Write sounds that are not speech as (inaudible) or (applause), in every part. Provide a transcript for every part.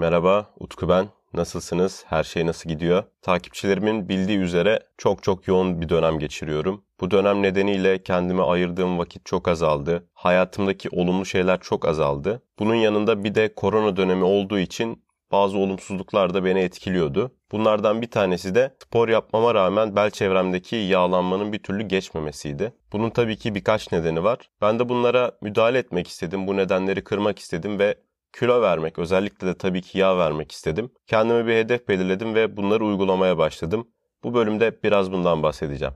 Merhaba, Utku ben. Nasılsınız? Her şey nasıl gidiyor? Takipçilerimin bildiği üzere çok çok yoğun bir dönem geçiriyorum. Bu dönem nedeniyle kendime ayırdığım vakit çok azaldı. Hayatımdaki olumlu şeyler çok azaldı. Bunun yanında bir de korona dönemi olduğu için bazı olumsuzluklar da beni etkiliyordu. Bunlardan bir tanesi de spor yapmama rağmen bel çevremdeki yağlanmanın bir türlü geçmemesiydi. Bunun tabii ki birkaç nedeni var. Ben de bunlara müdahale etmek istedim. Bu nedenleri kırmak istedim ve kilo vermek, özellikle de tabii ki yağ vermek istedim. Kendime bir hedef belirledim ve bunları uygulamaya başladım. Bu bölümde biraz bundan bahsedeceğim.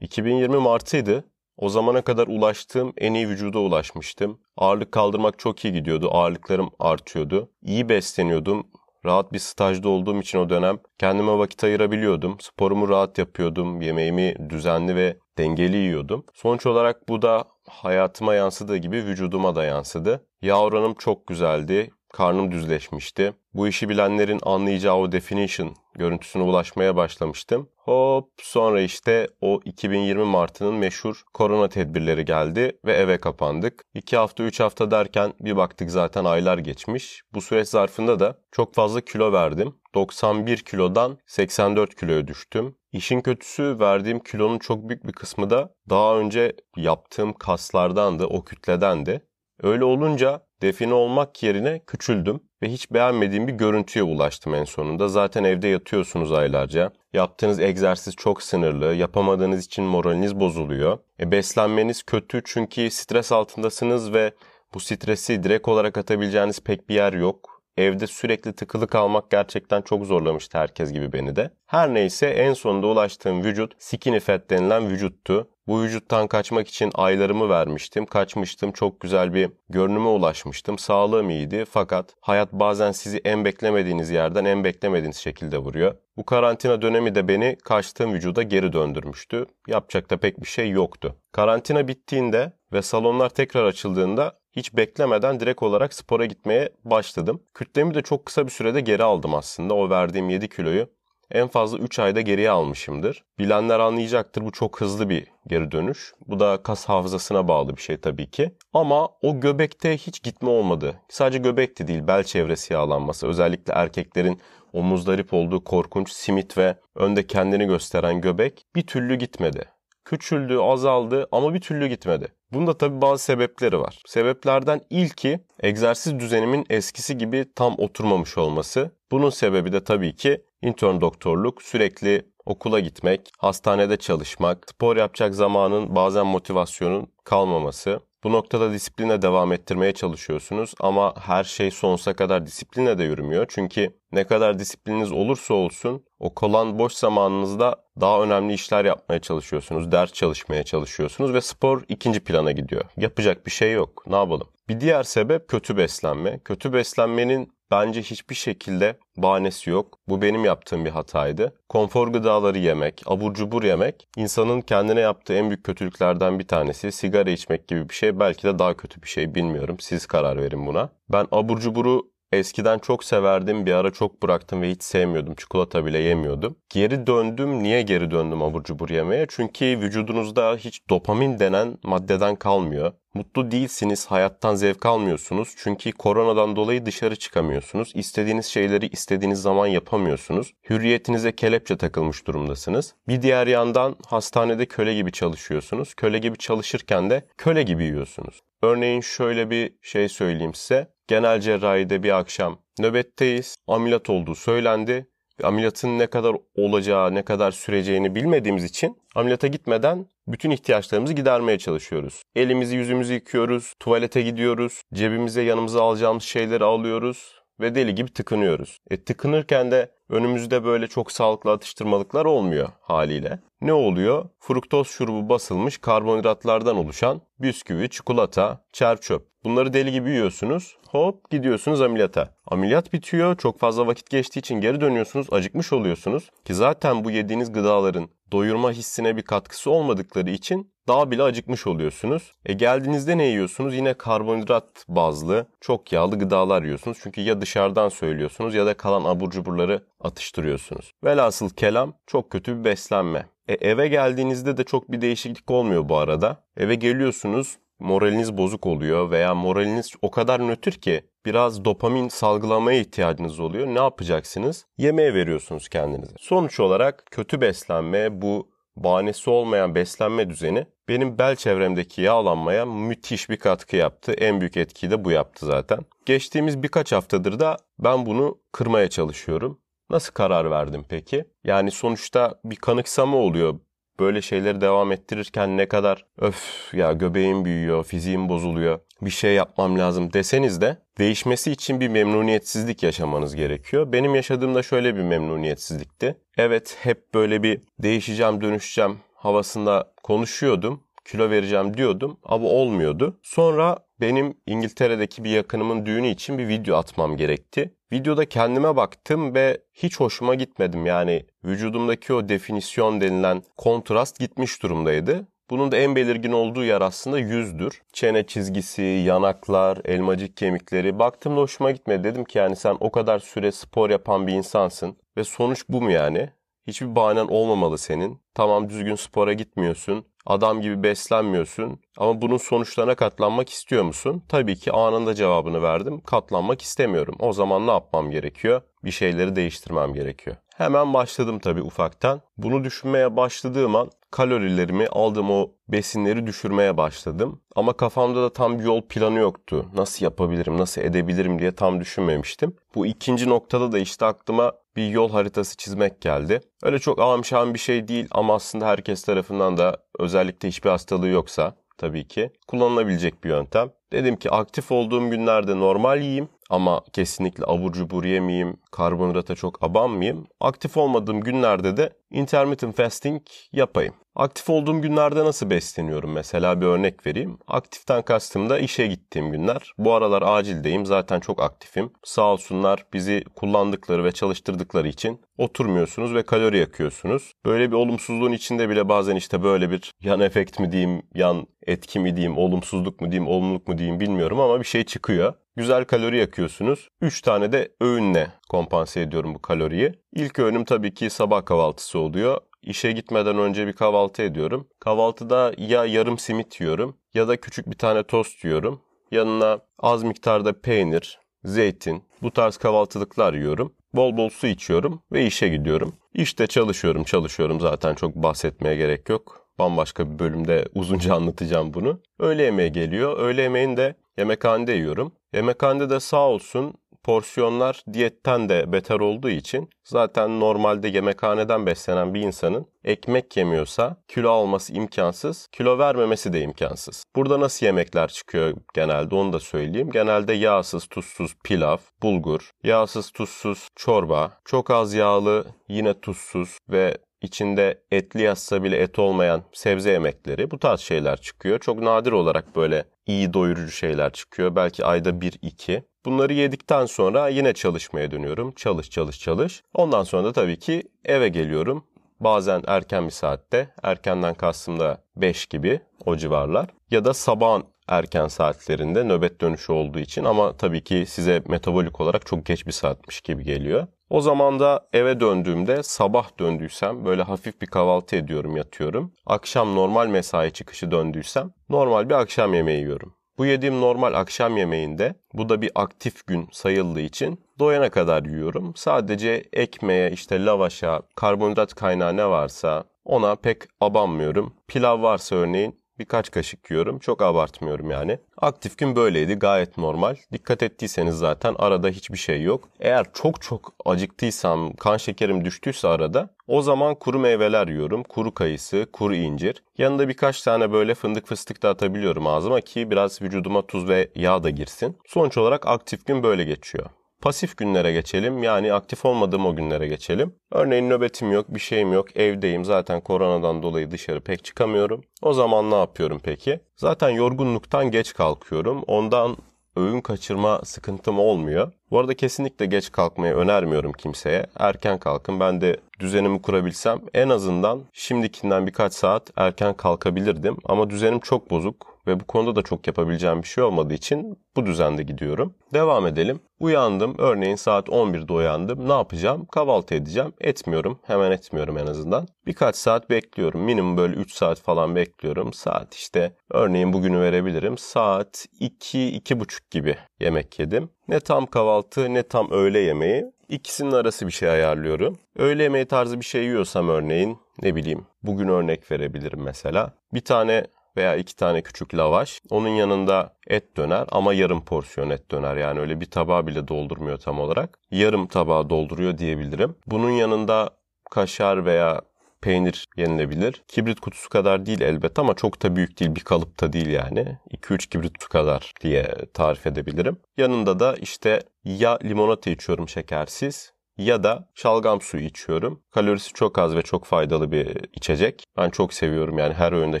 ...2020 Mart'ıydı. O zamana kadar ulaştığım en iyi vücuda ulaşmıştım. Ağırlık kaldırmak çok iyi gidiyordu. Ağırlıklarım artıyordu. İyi besleniyordum. Rahat bir stajda olduğum için o dönem kendime vakit ayırabiliyordum. Sporumu rahat yapıyordum. Yemeğimi düzenli ve dengeli yiyordum. Sonuç olarak bu da hayatıma yansıdığı gibi vücuduma da yansıdı. Yağ oranım çok güzeldi. Karnım düzleşmişti. Bu işi bilenlerin anlayacağı o definition görüntüsüne ulaşmaya başlamıştım. Hop sonra işte o 2020 Mart'ının meşhur korona tedbirleri geldi ve eve kapandık. 2 hafta 3 hafta derken bir baktık zaten aylar geçmiş. Bu süreç zarfında da çok fazla kilo verdim. 91 kilodan 84 kiloya düştüm. İşin kötüsü verdiğim kilonun çok büyük bir kısmı da daha önce yaptığım kaslardandı, o kütledendi. Öyle olunca define olmak yerine küçüldüm ve hiç beğenmediğim bir görüntüye ulaştım en sonunda. Zaten evde yatıyorsunuz aylarca. Yaptığınız egzersiz çok sınırlı, yapamadığınız için moraliniz bozuluyor. E, beslenmeniz kötü çünkü stres altındasınız ve bu stresi direkt olarak atabileceğiniz pek bir yer yok. Evde sürekli tıkılı kalmak gerçekten çok zorlamıştı herkes gibi beni de. Her neyse en sonunda ulaştığım vücut skinny denilen vücuttu. Bu vücuttan kaçmak için aylarımı vermiştim. Kaçmıştım. Çok güzel bir görünüme ulaşmıştım. Sağlığım iyiydi fakat hayat bazen sizi en beklemediğiniz yerden en beklemediğiniz şekilde vuruyor. Bu karantina dönemi de beni kaçtığım vücuda geri döndürmüştü. Yapacak da pek bir şey yoktu. Karantina bittiğinde ve salonlar tekrar açıldığında hiç beklemeden direkt olarak spora gitmeye başladım. Kütlemi de çok kısa bir sürede geri aldım aslında. O verdiğim 7 kiloyu en fazla 3 ayda geriye almışımdır. Bilenler anlayacaktır bu çok hızlı bir geri dönüş. Bu da kas hafızasına bağlı bir şey tabii ki. Ama o göbekte hiç gitme olmadı. Sadece göbekti değil bel çevresi yağlanması. Özellikle erkeklerin omuzlarip olduğu korkunç simit ve önde kendini gösteren göbek bir türlü gitmedi. Küçüldü, azaldı ama bir türlü gitmedi. Bunda tabii bazı sebepleri var. Sebeplerden ilki egzersiz düzenimin eskisi gibi tam oturmamış olması. Bunun sebebi de tabii ki intern doktorluk, sürekli okula gitmek, hastanede çalışmak, spor yapacak zamanın bazen motivasyonun kalmaması. Bu noktada disipline devam ettirmeye çalışıyorsunuz ama her şey sonsuza kadar disipline de yürümüyor. Çünkü ne kadar disiplininiz olursa olsun o kalan boş zamanınızda daha önemli işler yapmaya çalışıyorsunuz, ders çalışmaya çalışıyorsunuz ve spor ikinci plana gidiyor. Yapacak bir şey yok. Ne yapalım? Bir diğer sebep kötü beslenme. Kötü beslenmenin bence hiçbir şekilde bahanesi yok. Bu benim yaptığım bir hataydı. Konfor gıdaları yemek, abur cubur yemek insanın kendine yaptığı en büyük kötülüklerden bir tanesi. Sigara içmek gibi bir şey belki de daha kötü bir şey bilmiyorum. Siz karar verin buna. Ben abur cuburu Eskiden çok severdim, bir ara çok bıraktım ve hiç sevmiyordum. Çikolata bile yemiyordum. Geri döndüm. Niye geri döndüm abur cubur yemeye? Çünkü vücudunuzda hiç dopamin denen maddeden kalmıyor. Mutlu değilsiniz, hayattan zevk almıyorsunuz. Çünkü koronadan dolayı dışarı çıkamıyorsunuz. İstediğiniz şeyleri istediğiniz zaman yapamıyorsunuz. Hürriyetinize kelepçe takılmış durumdasınız. Bir diğer yandan hastanede köle gibi çalışıyorsunuz. Köle gibi çalışırken de köle gibi yiyorsunuz. Örneğin şöyle bir şey söyleyeyim size. Genel cerrahide bir akşam nöbetteyiz. Ameliyat olduğu söylendi. Ameliyatın ne kadar olacağı, ne kadar süreceğini bilmediğimiz için ameliyata gitmeden bütün ihtiyaçlarımızı gidermeye çalışıyoruz. Elimizi yüzümüzü yıkıyoruz, tuvalete gidiyoruz, cebimize yanımıza alacağımız şeyleri alıyoruz ve deli gibi tıkınıyoruz. E tıkınırken de önümüzde böyle çok sağlıklı atıştırmalıklar olmuyor haliyle. Ne oluyor? Fruktoz şurubu basılmış karbonhidratlardan oluşan bisküvi, çikolata, çerçöp. Bunları deli gibi yiyorsunuz. Hop gidiyorsunuz ameliyata. Ameliyat bitiyor. Çok fazla vakit geçtiği için geri dönüyorsunuz. Acıkmış oluyorsunuz. Ki zaten bu yediğiniz gıdaların doyurma hissine bir katkısı olmadıkları için daha bile acıkmış oluyorsunuz. E geldiğinizde ne yiyorsunuz? Yine karbonhidrat bazlı, çok yağlı gıdalar yiyorsunuz. Çünkü ya dışarıdan söylüyorsunuz ya da kalan abur cuburları atıştırıyorsunuz. Velhasıl kelam çok kötü bir beslenme. E eve geldiğinizde de çok bir değişiklik olmuyor bu arada. Eve geliyorsunuz moraliniz bozuk oluyor veya moraliniz o kadar nötr ki biraz dopamin salgılamaya ihtiyacınız oluyor. Ne yapacaksınız? Yemeğe veriyorsunuz kendinize. Sonuç olarak kötü beslenme bu bahanesi olmayan beslenme düzeni benim bel çevremdeki yağlanmaya müthiş bir katkı yaptı. En büyük etkiyi de bu yaptı zaten. Geçtiğimiz birkaç haftadır da ben bunu kırmaya çalışıyorum. Nasıl karar verdim peki? Yani sonuçta bir kanıksama oluyor böyle şeyleri devam ettirirken ne kadar öf ya göbeğim büyüyor, fiziğim bozuluyor, bir şey yapmam lazım deseniz de değişmesi için bir memnuniyetsizlik yaşamanız gerekiyor. Benim yaşadığımda şöyle bir memnuniyetsizlikti. Evet hep böyle bir değişeceğim, dönüşeceğim havasında konuşuyordum. Kilo vereceğim diyordum ama olmuyordu. Sonra benim İngiltere'deki bir yakınımın düğünü için bir video atmam gerekti. Videoda kendime baktım ve hiç hoşuma gitmedim. Yani vücudumdaki o definisyon denilen kontrast gitmiş durumdaydı. Bunun da en belirgin olduğu yer aslında yüzdür. Çene çizgisi, yanaklar, elmacık kemikleri. Baktığımda hoşuma gitmedi. Dedim ki yani sen o kadar süre spor yapan bir insansın. Ve sonuç bu mu yani? Hiçbir bahanen olmamalı senin. Tamam düzgün spora gitmiyorsun. Adam gibi beslenmiyorsun. Ama bunun sonuçlarına katlanmak istiyor musun? Tabii ki anında cevabını verdim. Katlanmak istemiyorum. O zaman ne yapmam gerekiyor? Bir şeyleri değiştirmem gerekiyor. Hemen başladım tabii ufaktan. Bunu düşünmeye başladığım an kalorilerimi, aldığım o besinleri düşürmeye başladım. Ama kafamda da tam bir yol planı yoktu. Nasıl yapabilirim, nasıl edebilirim diye tam düşünmemiştim. Bu ikinci noktada da işte aklıma bir yol haritası çizmek geldi. Öyle çok amşan bir şey değil ama aslında herkes tarafından da özellikle hiçbir hastalığı yoksa tabii ki kullanılabilecek bir yöntem. Dedim ki aktif olduğum günlerde normal yiyeyim ama kesinlikle abur cubur yemeyeyim, karbonhidrata çok abanmayayım. Aktif olmadığım günlerde de intermittent fasting yapayım. Aktif olduğum günlerde nasıl besleniyorum mesela bir örnek vereyim. Aktiften kastım da işe gittiğim günler. Bu aralar acildeyim zaten çok aktifim. Sağ olsunlar bizi kullandıkları ve çalıştırdıkları için oturmuyorsunuz ve kalori yakıyorsunuz. Böyle bir olumsuzluğun içinde bile bazen işte böyle bir yan efekt mi diyeyim, yan etki mi diyeyim, olumsuzluk mu diyeyim, olumluluk mu diyeyim bilmiyorum ama bir şey çıkıyor. Güzel kalori yakıyorsunuz. 3 tane de öğünle kompanse ediyorum bu kaloriyi. İlk öğünüm tabii ki sabah kahvaltısı oluyor. İşe gitmeden önce bir kahvaltı ediyorum. Kahvaltıda ya yarım simit yiyorum ya da küçük bir tane tost yiyorum. Yanına az miktarda peynir, zeytin, bu tarz kahvaltılıklar yiyorum. Bol bol su içiyorum ve işe gidiyorum. İşte çalışıyorum, çalışıyorum zaten çok bahsetmeye gerek yok. Bambaşka bir bölümde (laughs) uzunca anlatacağım bunu. Öğle yemeği geliyor. Öğle yemeğini de yemekhanede yiyorum. Yemekhanede de sağ olsun porsiyonlar diyetten de beter olduğu için zaten normalde yemekhaneden beslenen bir insanın ekmek yemiyorsa kilo alması imkansız, kilo vermemesi de imkansız. Burada nasıl yemekler çıkıyor genelde onu da söyleyeyim. Genelde yağsız, tuzsuz pilav, bulgur, yağsız, tuzsuz çorba, çok az yağlı yine tuzsuz ve içinde etli yazsa bile et olmayan sebze yemekleri bu tarz şeyler çıkıyor. Çok nadir olarak böyle iyi doyurucu şeyler çıkıyor. Belki ayda 1-2. Bunları yedikten sonra yine çalışmaya dönüyorum. Çalış çalış çalış. Ondan sonra da tabii ki eve geliyorum. Bazen erken bir saatte, erkenden kastım da 5 gibi o civarlar. Ya da sabahın erken saatlerinde nöbet dönüşü olduğu için ama tabii ki size metabolik olarak çok geç bir saatmiş gibi geliyor. O zaman da eve döndüğümde sabah döndüysem böyle hafif bir kahvaltı ediyorum yatıyorum. Akşam normal mesai çıkışı döndüysem normal bir akşam yemeği yiyorum. Bu yediğim normal akşam yemeğinde bu da bir aktif gün sayıldığı için doyana kadar yiyorum. Sadece ekmeğe işte lavaşa karbonhidrat kaynağı ne varsa ona pek abanmıyorum. Pilav varsa örneğin birkaç kaşık yiyorum. Çok abartmıyorum yani. Aktif gün böyleydi gayet normal. Dikkat ettiyseniz zaten arada hiçbir şey yok. Eğer çok çok acıktıysam, kan şekerim düştüyse arada o zaman kuru meyveler yiyorum. Kuru kayısı, kuru incir. Yanında birkaç tane böyle fındık fıstık da atabiliyorum ağzıma ki biraz vücuduma tuz ve yağ da girsin. Sonuç olarak aktif gün böyle geçiyor. Pasif günlere geçelim. Yani aktif olmadığım o günlere geçelim. Örneğin nöbetim yok, bir şeyim yok, evdeyim. Zaten koronadan dolayı dışarı pek çıkamıyorum. O zaman ne yapıyorum peki? Zaten yorgunluktan geç kalkıyorum. Ondan öğün kaçırma sıkıntım olmuyor. Bu arada kesinlikle geç kalkmayı önermiyorum kimseye. Erken kalkın. Ben de düzenimi kurabilsem en azından şimdikinden birkaç saat erken kalkabilirdim. Ama düzenim çok bozuk ve bu konuda da çok yapabileceğim bir şey olmadığı için bu düzende gidiyorum. Devam edelim. Uyandım. Örneğin saat 11'de uyandım. Ne yapacağım? Kahvaltı edeceğim. Etmiyorum. Hemen etmiyorum en azından. Birkaç saat bekliyorum. Minimum böyle 3 saat falan bekliyorum. Saat işte örneğin bugünü verebilirim. Saat 2-2.30 gibi yemek yedim. Ne tam kahvaltı ne tam öğle yemeği. İkisinin arası bir şey ayarlıyorum. Öğle yemeği tarzı bir şey yiyorsam örneğin ne bileyim bugün örnek verebilirim mesela. Bir tane veya iki tane küçük lavaş. Onun yanında et döner ama yarım porsiyon et döner. Yani öyle bir tabağı bile doldurmuyor tam olarak. Yarım tabağı dolduruyor diyebilirim. Bunun yanında kaşar veya peynir yenilebilir. Kibrit kutusu kadar değil elbet ama çok da büyük değil bir kalıpta değil yani. 2-3 kibrit kutusu kadar diye tarif edebilirim. Yanında da işte ya limonata içiyorum şekersiz ya da şalgam suyu içiyorum. Kalorisi çok az ve çok faydalı bir içecek. Ben çok seviyorum yani her öğünde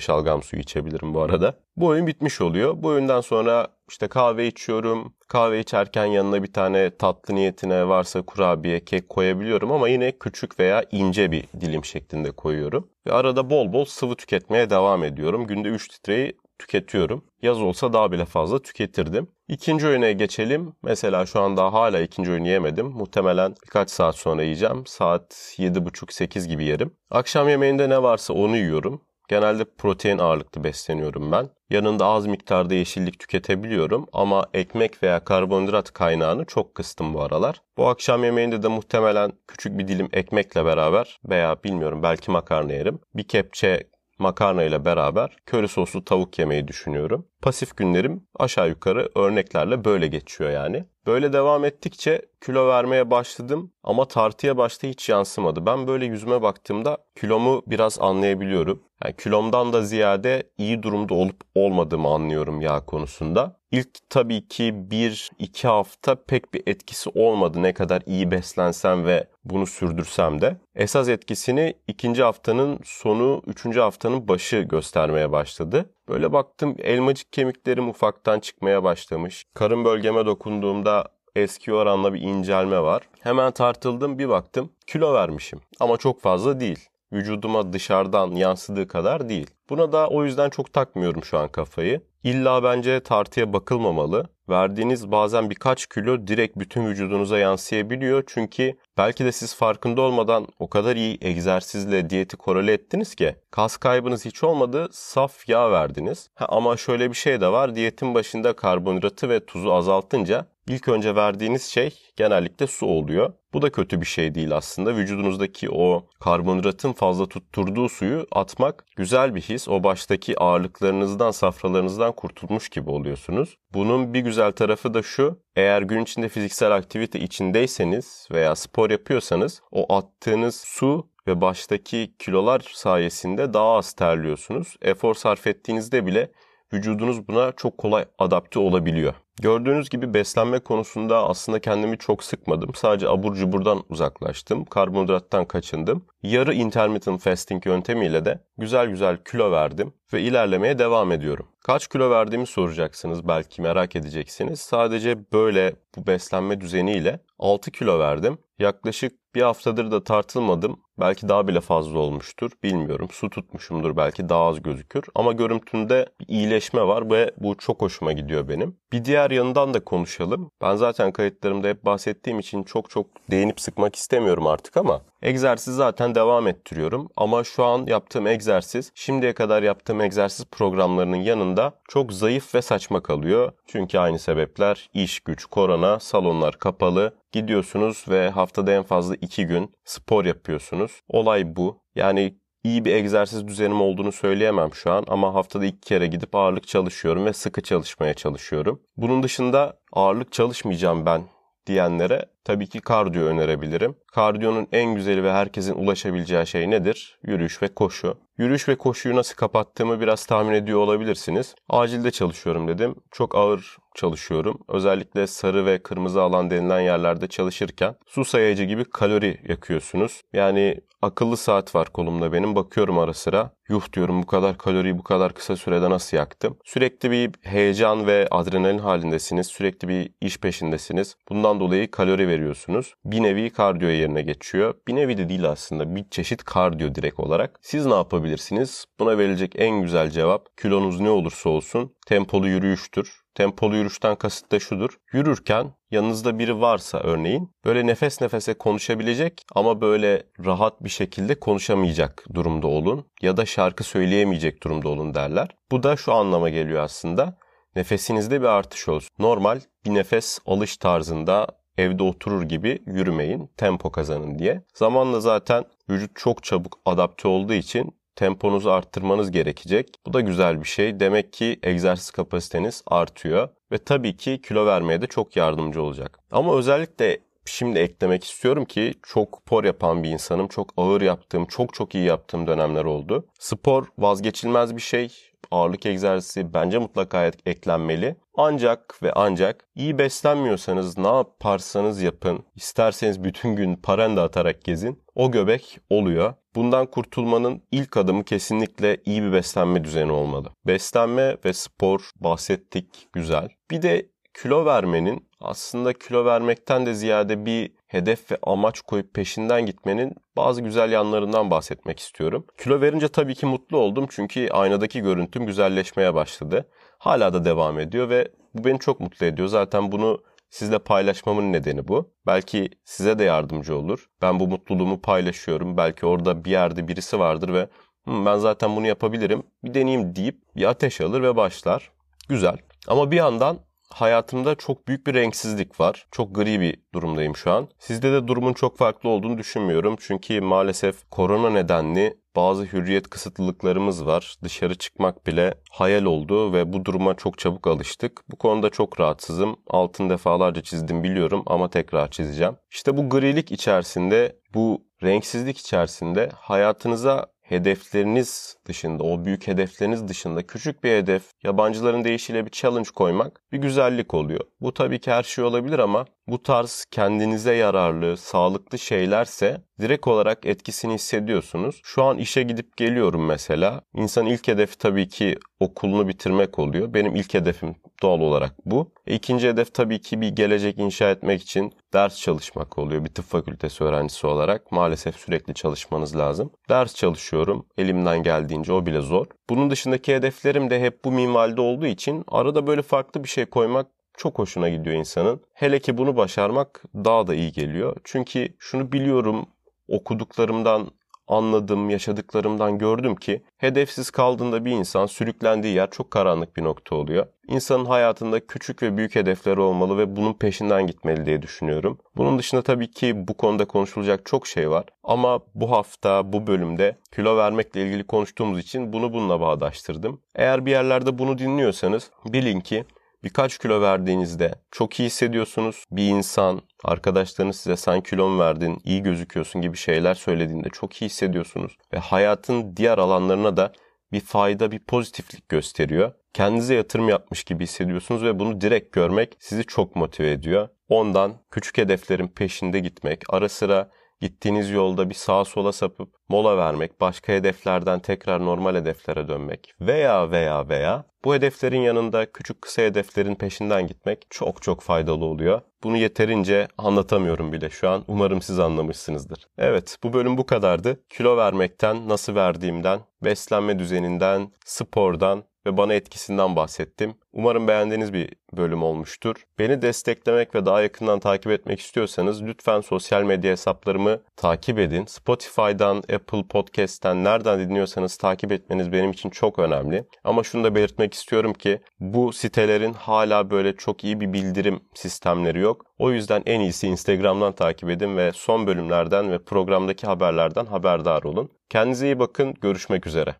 şalgam suyu içebilirim bu arada. Bu öğün bitmiş oluyor. Bu öğünden sonra işte kahve içiyorum. Kahve içerken yanına bir tane tatlı niyetine varsa kurabiye, kek koyabiliyorum ama yine küçük veya ince bir dilim şeklinde koyuyorum. Ve arada bol bol sıvı tüketmeye devam ediyorum. Günde 3 litreyi tüketiyorum. Yaz olsa daha bile fazla tüketirdim. İkinci öğüne geçelim. Mesela şu an daha hala ikinci öğünü yemedim. Muhtemelen birkaç saat sonra yiyeceğim. Saat 7.30-8 gibi yerim. Akşam yemeğinde ne varsa onu yiyorum. Genelde protein ağırlıklı besleniyorum ben. Yanında az miktarda yeşillik tüketebiliyorum ama ekmek veya karbonhidrat kaynağını çok kıstım bu aralar. Bu akşam yemeğinde de muhtemelen küçük bir dilim ekmekle beraber veya bilmiyorum belki makarna yerim. Bir kepçe makarna ile beraber köri soslu tavuk yemeyi düşünüyorum. Pasif günlerim aşağı yukarı örneklerle böyle geçiyor yani. Böyle devam ettikçe kilo vermeye başladım ama tartıya başta hiç yansımadı. Ben böyle yüzüme baktığımda kilomu biraz anlayabiliyorum. Yani kilomdan da ziyade iyi durumda olup olmadığımı anlıyorum yağ konusunda. İlk tabii ki bir iki hafta pek bir etkisi olmadı ne kadar iyi beslensem ve bunu sürdürsem de. Esas etkisini ikinci haftanın sonu, üçüncü haftanın başı göstermeye başladı. Böyle baktım elmacık kemiklerim ufaktan çıkmaya başlamış. Karın bölgeme dokunduğumda eski oranla bir incelme var. Hemen tartıldım bir baktım kilo vermişim ama çok fazla değil. Vücuduma dışarıdan yansıdığı kadar değil. Buna da o yüzden çok takmıyorum şu an kafayı. İlla bence tartıya bakılmamalı. Verdiğiniz bazen birkaç kilo direkt bütün vücudunuza yansıyabiliyor. Çünkü belki de siz farkında olmadan o kadar iyi egzersizle diyeti korele ettiniz ki kas kaybınız hiç olmadı saf yağ verdiniz. Ha, ama şöyle bir şey de var diyetin başında karbonhidratı ve tuzu azaltınca ilk önce verdiğiniz şey genellikle su oluyor. Bu da kötü bir şey değil aslında. Vücudunuzdaki o karbonhidratın fazla tutturduğu suyu atmak güzel bir his. O baştaki ağırlıklarınızdan, safralarınızdan kurtulmuş gibi oluyorsunuz. Bunun bir güzel tarafı da şu. Eğer gün içinde fiziksel aktivite içindeyseniz veya spor yapıyorsanız o attığınız su ve baştaki kilolar sayesinde daha az terliyorsunuz. Efor sarf ettiğinizde bile vücudunuz buna çok kolay adapte olabiliyor. Gördüğünüz gibi beslenme konusunda aslında kendimi çok sıkmadım. Sadece abur cuburdan uzaklaştım. Karbonhidrattan kaçındım. Yarı intermittent fasting yöntemiyle de güzel güzel kilo verdim ve ilerlemeye devam ediyorum. Kaç kilo verdiğimi soracaksınız belki merak edeceksiniz. Sadece böyle bu beslenme düzeniyle 6 kilo verdim. Yaklaşık bir haftadır da tartılmadım. Belki daha bile fazla olmuştur. Bilmiyorum. Su tutmuşumdur. Belki daha az gözükür. Ama görüntümde bir iyileşme var ve bu çok hoşuma gidiyor benim. Bir diğer yanından da konuşalım. Ben zaten kayıtlarımda hep bahsettiğim için çok çok değinip sıkmak istemiyorum artık ama egzersiz zaten devam ettiriyorum. Ama şu an yaptığım egzersiz şimdiye kadar yaptığım egzersiz programlarının yanında çok zayıf ve saçma kalıyor. Çünkü aynı sebepler iş güç, korona, salonlar kapalı. Gidiyorsunuz ve haftada en fazla iki gün spor yapıyorsunuz. Olay bu. Yani iyi bir egzersiz düzenim olduğunu söyleyemem şu an ama haftada iki kere gidip ağırlık çalışıyorum ve sıkı çalışmaya çalışıyorum. Bunun dışında ağırlık çalışmayacağım ben diyenlere tabii ki kardiyo önerebilirim. Kardiyonun en güzeli ve herkesin ulaşabileceği şey nedir? Yürüyüş ve koşu. Yürüyüş ve koşuyu nasıl kapattığımı biraz tahmin ediyor olabilirsiniz. Acilde çalışıyorum dedim. Çok ağır çalışıyorum. Özellikle sarı ve kırmızı alan denilen yerlerde çalışırken su sayacı gibi kalori yakıyorsunuz. Yani akıllı saat var kolumda benim. Bakıyorum ara sıra. Yuh diyorum bu kadar kaloriyi bu kadar kısa sürede nasıl yaktım? Sürekli bir heyecan ve adrenalin halindesiniz. Sürekli bir iş peşindesiniz. Bundan dolayı kalori veriyorsunuz. Bir nevi kardiyo yerine geçiyor. Bir nevi de değil aslında. Bir çeşit kardiyo direkt olarak. Siz ne yapabilirsiniz? Buna verilecek en güzel cevap kilonuz ne olursa olsun tempolu yürüyüştür. Tempolu yürüyüşten kasıt da şudur. Yürürken yanınızda biri varsa örneğin böyle nefes nefese konuşabilecek ama böyle rahat bir şekilde konuşamayacak durumda olun ya da şarkı söyleyemeyecek durumda olun derler. Bu da şu anlama geliyor aslında. Nefesinizde bir artış olsun. Normal bir nefes alış tarzında evde oturur gibi yürümeyin, tempo kazanın diye. Zamanla zaten vücut çok çabuk adapte olduğu için temponuzu arttırmanız gerekecek. Bu da güzel bir şey. Demek ki egzersiz kapasiteniz artıyor ve tabii ki kilo vermeye de çok yardımcı olacak. Ama özellikle şimdi eklemek istiyorum ki çok spor yapan bir insanım. Çok ağır yaptığım, çok çok iyi yaptığım dönemler oldu. Spor vazgeçilmez bir şey. Ağırlık egzersizi bence mutlaka eklenmeli. Ancak ve ancak iyi beslenmiyorsanız ne yaparsanız yapın, isterseniz bütün gün paranda atarak gezin, o göbek oluyor. Bundan kurtulmanın ilk adımı kesinlikle iyi bir beslenme düzeni olmalı. Beslenme ve spor bahsettik güzel. Bir de kilo vermenin aslında kilo vermekten de ziyade bir hedef ve amaç koyup peşinden gitmenin bazı güzel yanlarından bahsetmek istiyorum. Kilo verince tabii ki mutlu oldum çünkü aynadaki görüntüm güzelleşmeye başladı. Hala da devam ediyor ve bu beni çok mutlu ediyor. Zaten bunu sizle paylaşmamın nedeni bu. Belki size de yardımcı olur. Ben bu mutluluğumu paylaşıyorum. Belki orada bir yerde birisi vardır ve ben zaten bunu yapabilirim. Bir deneyeyim deyip bir ateş alır ve başlar. Güzel. Ama bir yandan hayatımda çok büyük bir renksizlik var. Çok gri bir durumdayım şu an. Sizde de durumun çok farklı olduğunu düşünmüyorum. Çünkü maalesef korona nedenli bazı hürriyet kısıtlılıklarımız var. Dışarı çıkmak bile hayal oldu ve bu duruma çok çabuk alıştık. Bu konuda çok rahatsızım. Altın defalarca çizdim biliyorum ama tekrar çizeceğim. İşte bu grilik içerisinde, bu renksizlik içerisinde hayatınıza hedefleriniz dışında, o büyük hedefleriniz dışında küçük bir hedef, yabancıların deyişiyle bir challenge koymak bir güzellik oluyor. Bu tabii ki her şey olabilir ama bu tarz kendinize yararlı, sağlıklı şeylerse direkt olarak etkisini hissediyorsunuz. Şu an işe gidip geliyorum mesela. İnsan ilk hedefi tabii ki okulunu bitirmek oluyor. Benim ilk hedefim doğal olarak bu. E, ikinci hedef tabii ki bir gelecek inşa etmek için ders çalışmak oluyor. Bir tıp fakültesi öğrencisi olarak maalesef sürekli çalışmanız lazım. Ders çalışıyorum. Elimden geldiğince o bile zor. Bunun dışındaki hedeflerim de hep bu minvalde olduğu için arada böyle farklı bir şey koymak çok hoşuna gidiyor insanın. Hele ki bunu başarmak daha da iyi geliyor. Çünkü şunu biliyorum okuduklarımdan anladım, yaşadıklarımdan gördüm ki hedefsiz kaldığında bir insan sürüklendiği yer çok karanlık bir nokta oluyor. İnsanın hayatında küçük ve büyük hedefleri olmalı ve bunun peşinden gitmeli diye düşünüyorum. Bunun dışında tabii ki bu konuda konuşulacak çok şey var. Ama bu hafta, bu bölümde kilo vermekle ilgili konuştuğumuz için bunu bununla bağdaştırdım. Eğer bir yerlerde bunu dinliyorsanız bilin ki birkaç kilo verdiğinizde çok iyi hissediyorsunuz. Bir insan, arkadaşlarınız size sen kilon verdin, iyi gözüküyorsun gibi şeyler söylediğinde çok iyi hissediyorsunuz. Ve hayatın diğer alanlarına da bir fayda, bir pozitiflik gösteriyor. Kendinize yatırım yapmış gibi hissediyorsunuz ve bunu direkt görmek sizi çok motive ediyor. Ondan küçük hedeflerin peşinde gitmek, ara sıra Gittiğiniz yolda bir sağa sola sapıp mola vermek, başka hedeflerden tekrar normal hedeflere dönmek veya veya veya bu hedeflerin yanında küçük kısa hedeflerin peşinden gitmek çok çok faydalı oluyor. Bunu yeterince anlatamıyorum bile şu an. Umarım siz anlamışsınızdır. Evet bu bölüm bu kadardı. Kilo vermekten, nasıl verdiğimden, beslenme düzeninden, spordan ve bana etkisinden bahsettim. Umarım beğendiğiniz bir bölüm olmuştur. Beni desteklemek ve daha yakından takip etmek istiyorsanız lütfen sosyal medya hesaplarımı takip edin. Spotify'dan, Apple Podcast'ten nereden dinliyorsanız takip etmeniz benim için çok önemli. Ama şunu da belirtmek istiyorum ki bu sitelerin hala böyle çok iyi bir bildirim sistemleri yok. O yüzden en iyisi Instagram'dan takip edin ve son bölümlerden ve programdaki haberlerden haberdar olun. Kendinize iyi bakın. Görüşmek üzere.